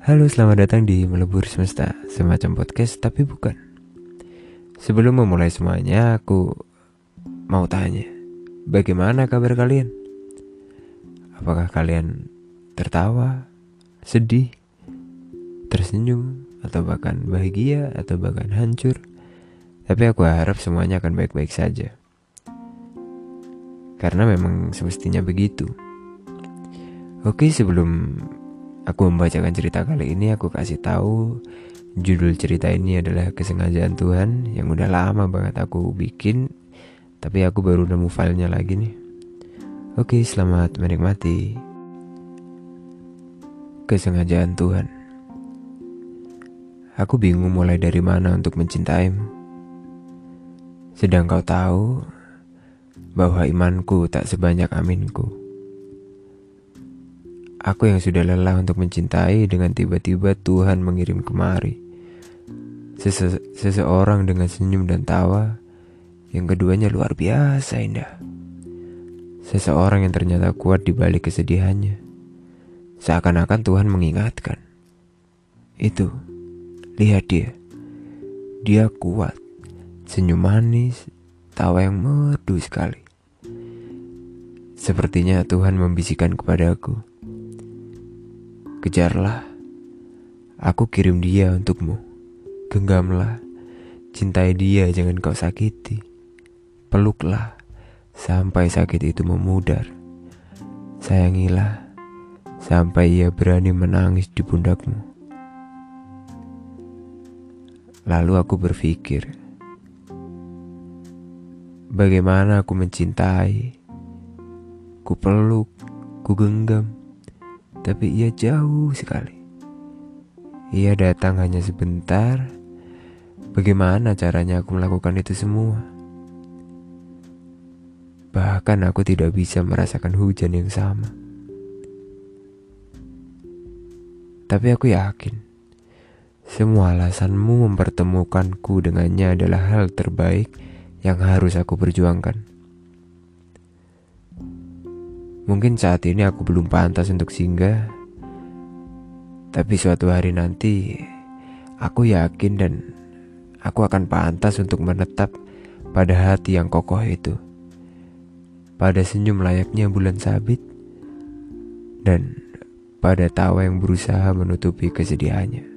Halo, selamat datang di Melebur Semesta, semacam podcast tapi bukan. Sebelum memulai semuanya, aku mau tanya, bagaimana kabar kalian? Apakah kalian tertawa, sedih, tersenyum, atau bahkan bahagia, atau bahkan hancur? Tapi aku harap semuanya akan baik-baik saja. Karena memang semestinya begitu. Oke, sebelum aku membacakan cerita kali ini, aku kasih tahu judul cerita ini adalah kesengajaan Tuhan yang udah lama banget aku bikin, tapi aku baru nemu filenya lagi nih. Oke, selamat menikmati. Kesengajaan Tuhan. Aku bingung mulai dari mana untuk mencintaimu. Sedang kau tahu bahwa imanku tak sebanyak aminku. Aku yang sudah lelah untuk mencintai dengan tiba-tiba Tuhan mengirim kemari. Sese seseorang dengan senyum dan tawa yang keduanya luar biasa indah. Seseorang yang ternyata kuat di balik kesedihannya. Seakan-akan Tuhan mengingatkan. Itu, lihat dia. Dia kuat, senyum manis, tawa yang merdu sekali. Sepertinya Tuhan membisikkan kepadaku Kejarlah. Aku kirim dia untukmu. Genggamlah. Cintai dia, jangan kau sakiti. Peluklah sampai sakit itu memudar. Sayangilah sampai ia berani menangis di pundakmu. Lalu aku berpikir, bagaimana aku mencintai, ku peluk, ku genggam, tapi ia jauh sekali. Ia datang hanya sebentar. Bagaimana caranya aku melakukan itu semua? Bahkan aku tidak bisa merasakan hujan yang sama. Tapi aku yakin semua alasanmu mempertemukanku dengannya adalah hal terbaik yang harus aku perjuangkan. Mungkin saat ini aku belum pantas untuk singgah, tapi suatu hari nanti aku yakin dan aku akan pantas untuk menetap pada hati yang kokoh itu, pada senyum layaknya bulan sabit, dan pada tawa yang berusaha menutupi kesedihannya.